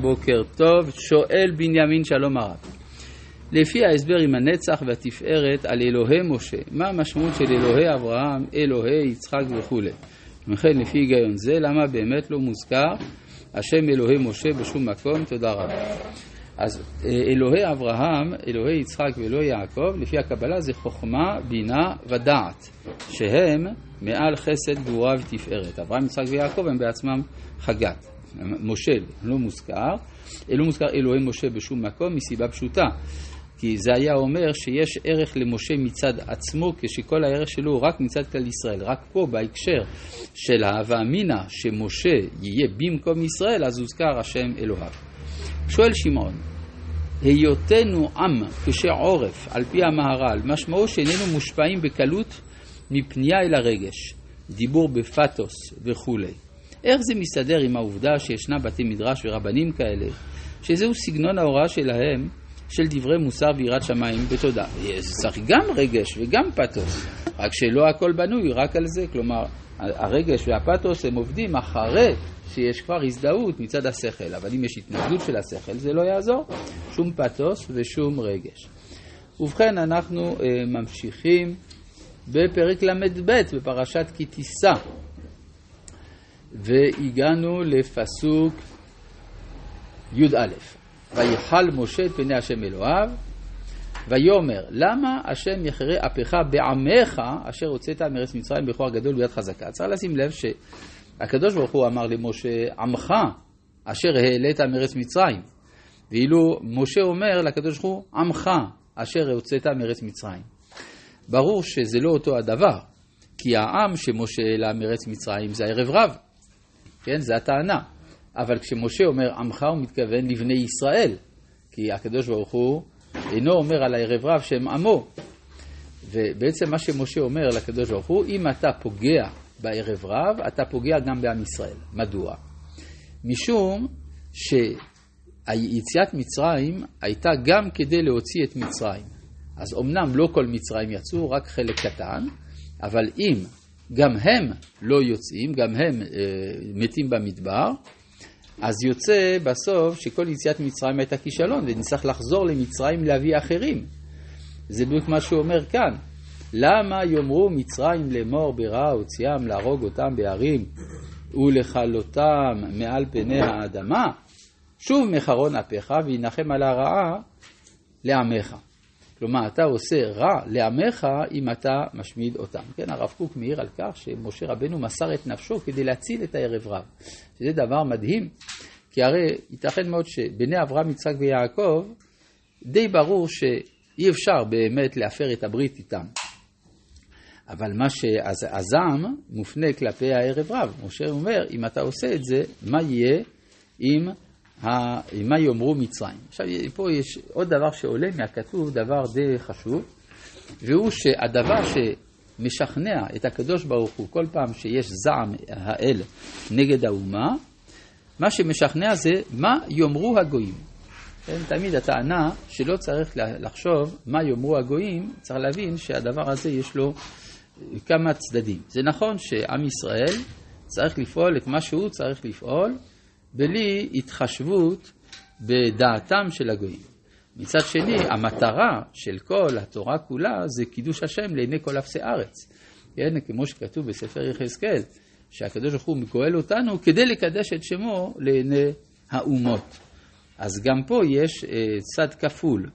בוקר טוב, שואל בנימין שלום הרב. לפי ההסבר עם הנצח והתפארת על אלוהי משה, מה המשמעות של אלוהי אברהם, אלוהי יצחק וכולי? וכן לפי היגיון זה, למה באמת לא מוזכר השם אלוהי משה בשום מקום? תודה רבה. אז אה, אלוהי אברהם, אלוהי יצחק ואלוהי יעקב, לפי הקבלה זה חוכמה, בינה ודעת, שהם מעל חסד, גבורה ותפארת. אברהם, יצחק ויעקב הם בעצמם חגת. משה לא מוזכר, לא מוזכר אלוהי משה בשום מקום מסיבה פשוטה. כי זה היה אומר שיש ערך למשה מצד עצמו, כשכל הערך שלו הוא רק מצד כלל ישראל. רק פה, בהקשר של ההווה אמינא, שמשה יהיה במקום ישראל, אז הוזכר השם אלוהיו. שואל שמעון, היותנו עם קשה עורף, על פי המהר"ל, משמעו שאיננו מושפעים בקלות מפנייה אל הרגש, דיבור בפתוס וכולי. איך זה מסתדר עם העובדה שישנה בתי מדרש ורבנים כאלה, שזהו סגנון ההוראה שלהם של דברי מוסר ויראת שמיים בתודה. צריך גם רגש וגם פתוס, רק שלא הכל בנוי רק על זה, כלומר הרגש והפתוס הם עובדים אחרי שיש כבר הזדהות מצד השכל, אבל אם יש התנגדות של השכל זה לא יעזור, שום פתוס ושום רגש. ובכן אנחנו uh, ממשיכים בפרק ל"ב בפרשת כי תישא. והגענו לפסוק י"א: ויחל משה את פני השם אלוהיו, ויאמר למה השם יחרה אפך בעמך אשר הוצאת מארץ מצרים בכוח גדול וביד חזקה. צריך לשים לב שהקדוש ברוך הוא אמר למשה עמך אשר העלית מארץ מצרים, ואילו משה אומר לקדוש ברוך הוא עמך אשר הוצאת מארץ מצרים. ברור שזה לא אותו הדבר, כי העם שמשה העלה מארץ מצרים זה הערב רב. כן? זה הטענה. אבל כשמשה אומר עמך, הוא מתכוון לבני ישראל, כי הקדוש ברוך הוא אינו אומר על הערב רב שהם עמו. ובעצם מה שמשה אומר לקדוש ברוך הוא, אם אתה פוגע בערב רב, אתה פוגע גם בעם ישראל. מדוע? משום שיציאת מצרים הייתה גם כדי להוציא את מצרים. אז אמנם לא כל מצרים יצאו, רק חלק קטן, אבל אם גם הם לא יוצאים, גם הם אה, מתים במדבר, אז יוצא בסוף שכל יציאת מצרים הייתה כישלון, ונצטרך לחזור למצרים להביא אחרים. זה בדיוק מה שהוא אומר כאן. למה יאמרו מצרים לאמור ברע הוציאם להרוג אותם בהרים ולכלותם מעל פני האדמה? שוב מחרון אפיך וינחם על הרעה לעמך. כלומר, אתה עושה רע לעמך אם אתה משמיד אותם. כן, הרב קוק מעיר על כך שמשה רבנו מסר את נפשו כדי להציל את הערב רב. שזה דבר מדהים, כי הרי ייתכן מאוד שבני אברהם, יצחק ויעקב, די ברור שאי אפשר באמת להפר את הברית איתם. אבל מה שהזעם מופנה כלפי הערב רב. משה אומר, אם אתה עושה את זה, מה יהיה אם מה יאמרו מצרים. עכשיו, פה יש עוד דבר שעולה מהכתוב, דבר די חשוב, והוא שהדבר שמשכנע את הקדוש ברוך הוא כל פעם שיש זעם האל נגד האומה, מה שמשכנע זה מה יאמרו הגויים. כן, תמיד הטענה שלא צריך לחשוב מה יאמרו הגויים, צריך להבין שהדבר הזה יש לו כמה צדדים. זה נכון שעם ישראל צריך לפעול את מה שהוא צריך לפעול, בלי התחשבות בדעתם של הגויים. מצד שני, המטרה של כל התורה כולה זה קידוש השם לעיני כל אפסי ארץ. כן, כמו שכתוב בספר יחזקאל, שהקדוש ברוך הוא מגואל אותנו כדי לקדש את שמו לעיני האומות. אז גם פה יש אה, צד כפול.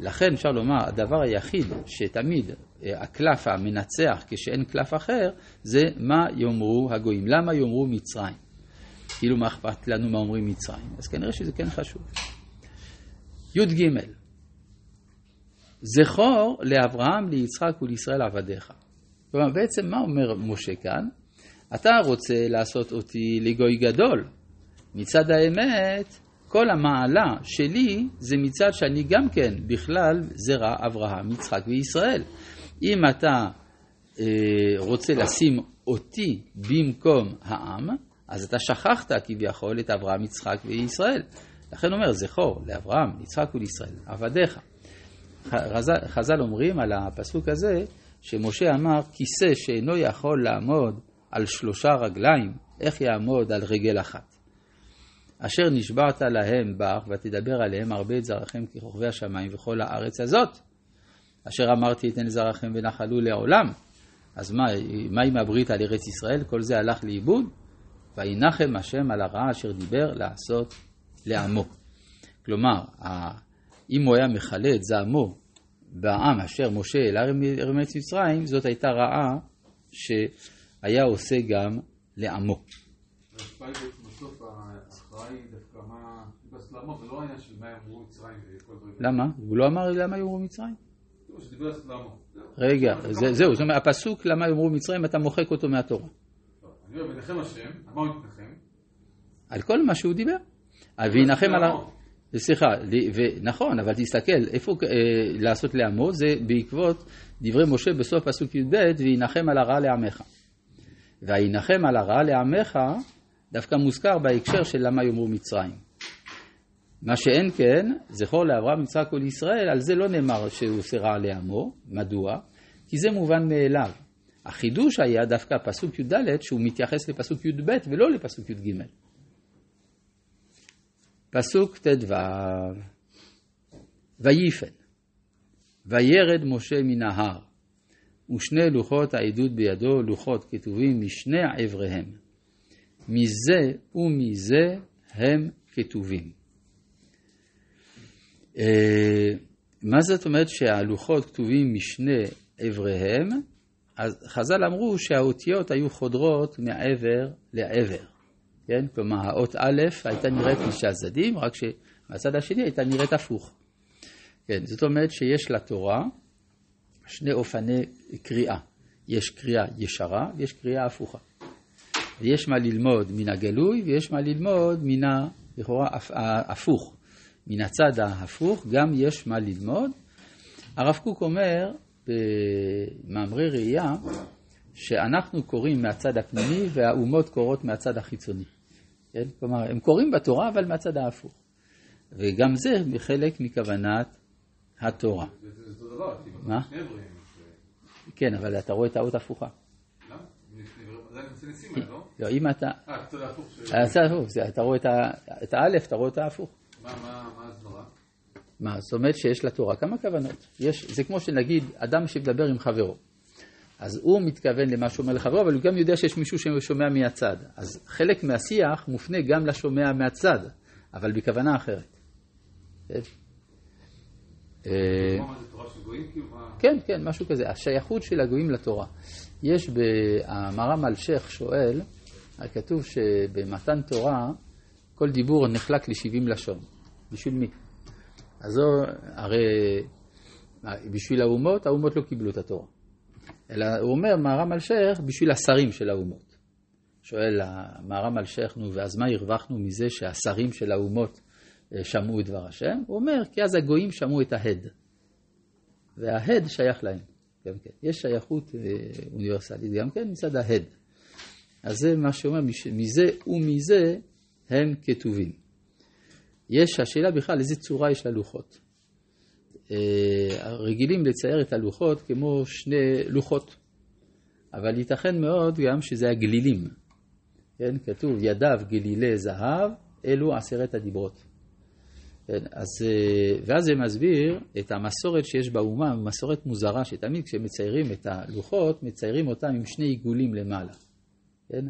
לכן אפשר לומר, הדבר היחיד שתמיד אה, הקלף המנצח כשאין קלף אחר, זה מה יאמרו הגויים. למה יאמרו מצרים? כאילו מה אכפת לנו מה אומרים מצרים? אז כנראה שזה כן חשוב. י"ג זכור לאברהם, ליצחק ולישראל עבדיך. כלומר, בעצם מה אומר משה כאן? אתה רוצה לעשות אותי לגוי גדול. מצד האמת, כל המעלה שלי זה מצד שאני גם כן בכלל זרע אברהם, יצחק וישראל. אם אתה אה, רוצה לשים אותי במקום העם, אז אתה שכחת כביכול את אברהם, יצחק וישראל. לכן אומר, זכור לאברהם, יצחק ולישראל, עבדיך. חז"ל אומרים על הפסוק הזה, שמשה אמר, כיסא שאינו יכול לעמוד על שלושה רגליים, איך יעמוד על רגל אחת? אשר נשבעת להם בך, ותדבר עליהם הרבה את זרעכם ככוכבי השמיים וכל הארץ הזאת. אשר אמרתי אתן לזרעכם ונחלו לעולם. אז מה, מה עם הברית על ארץ ישראל? כל זה הלך לאיבוד? וינחם השם על הרעה אשר דיבר לעשות לעמו. כלומר, אם הוא היה מכלה את זעמו בעם אשר משה אל ארץ מצרים, זאת הייתה רעה שהיה עושה גם לעמו. למה? הוא לא אמר למה יאמרו מצרים? רגע, זהו, זאת אומרת, הפסוק למה יאמרו מצרים, אתה מוחק אותו מהתורה. ונחם השם, על מה הוא מתנחם? על כל מה שהוא דיבר. וינחם על ה... סליחה, נכון, אבל תסתכל, איפה אה, לעשות לעמו? זה בעקבות דברי משה בסוף פסוק י"ב, וינחם על הרע לעמך. וינחם על הרע לעמך, דווקא מוזכר בהקשר של למה יאמרו מצרים. מה שאין כן, זכור לאברהם יצחק ולישראל, על זה לא נאמר שהוא עושה רע לעמו. מדוע? כי זה מובן מאליו. החידוש היה דווקא פסוק י"ד, שהוא מתייחס לפסוק י"ב ולא לפסוק י"ג. פסוק ט"ו: ויפן, וירד משה מן ההר, ושני לוחות העדות בידו, לוחות כתובים משני עבריהם. מזה ומזה הם כתובים. אה, מה זאת אומרת שהלוחות כתובים משני עבריהם? אז חז"ל אמרו שהאותיות היו חודרות מעבר לעבר. כן? כלומר, האות א' הייתה נראית משני הצדדים, רק שמהצד השני הייתה נראית הפוך. כן, זאת אומרת שיש לתורה שני אופני קריאה. יש קריאה ישרה ויש קריאה הפוכה. ויש מה ללמוד מן הגלוי ויש מה ללמוד מן ה... לכאורה הפוך. מן הצד ההפוך גם יש מה ללמוד. הרב קוק אומר במאמרי ראייה שאנחנו קוראים מהצד הפנימי והאומות קוראות מהצד החיצוני. כן? כלומר, הם קוראים בתורה אבל מהצד ההפוך. וגם זה חלק מכוונת התורה. זה אותו דבר, מה? כן, אבל אתה רואה את האות הפוכה. לא? לא, אם אתה... אה, הצד ההפוך. אתה רואה את האלף, אתה רואה את ההפוך. מה הסברה? מה, זאת אומרת שיש לתורה כמה כוונות. יש, זה כמו שנגיד, אדם שמדבר עם חברו. אז הוא מתכוון למה שאומר לחברו, אבל הוא גם יודע שיש מישהו ששומע מהצד. אז חלק מהשיח מופנה גם לשומע מהצד, אבל בכוונה אחרת. כן, כאילו, כן, כן, משהו כזה. השייכות של הגויים לתורה. יש במרם אלשיך שואל, כתוב שבמתן תורה כל דיבור נחלק ל-70 לשון. בשביל מי? אז זו, הרי בשביל האומות, האומות לא קיבלו את התורה. אלא הוא אומר, מהר"ם אלשיך, בשביל השרים של האומות. שואל מהר"ם אלשיך, נו, ואז מה הרווחנו מזה שהשרים של האומות אה, שמעו את דבר השם? הוא אומר, כי אז הגויים שמעו את ההד. וההד שייך להם. גם כן. יש שייכות אה, אוניברסלית גם כן מצד ההד. אז זה מה שאומר, מזה ומזה הם כתובים. יש השאלה בכלל איזה צורה יש ללוחות. אה, רגילים לצייר את הלוחות כמו שני לוחות, אבל ייתכן מאוד גם שזה הגלילים. כן, כתוב ידיו גלילי זהב, אלו עשרת הדיברות. כן, אז, אה, ואז זה מסביר את המסורת שיש באומה, מסורת מוזרה, שתמיד כשמציירים את הלוחות, מציירים אותם עם שני עיגולים למעלה. כן?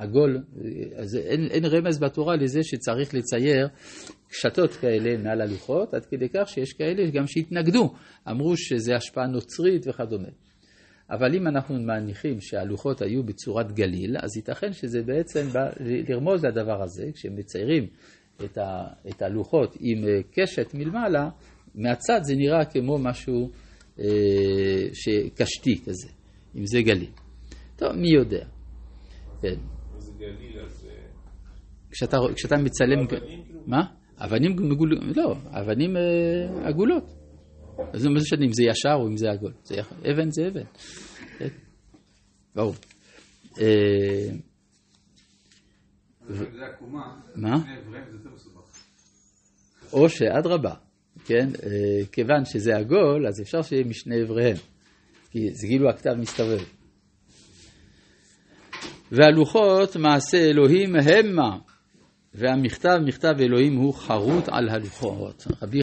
עגול, אז אין, אין רמז בתורה לזה שצריך לצייר קשתות כאלה מעל הלוחות, עד כדי כך שיש כאלה גם שהתנגדו, אמרו שזה השפעה נוצרית וכדומה. אבל אם אנחנו מניחים שהלוחות היו בצורת גליל, אז ייתכן שזה בעצם בא לרמוז לדבר הזה, כשמציירים את, ה, את הלוחות עם אה, קשת מלמעלה, מהצד זה נראה כמו משהו אה, שקשתי כזה, אם זה גליל. טוב, מי יודע. כן. כשאתה, כשאתה מצלם... כאילו? מה? אבנים מגול... לא, אבנים אה, עגולות. אז מה זה משנה אם זה ישר או אם זה עגול. זה יח... אבן זה אבן. כן. ברור. אה, מה? או שאדרבה, כן? אה, כיוון שזה עגול, אז אפשר שיהיה משני אבריהם. כי זה כאילו הכתב מסתובב. והלוחות מעשה אלוהים המה. והמכתב, מכתב אלוהים הוא חרוט על הלוחות. רבי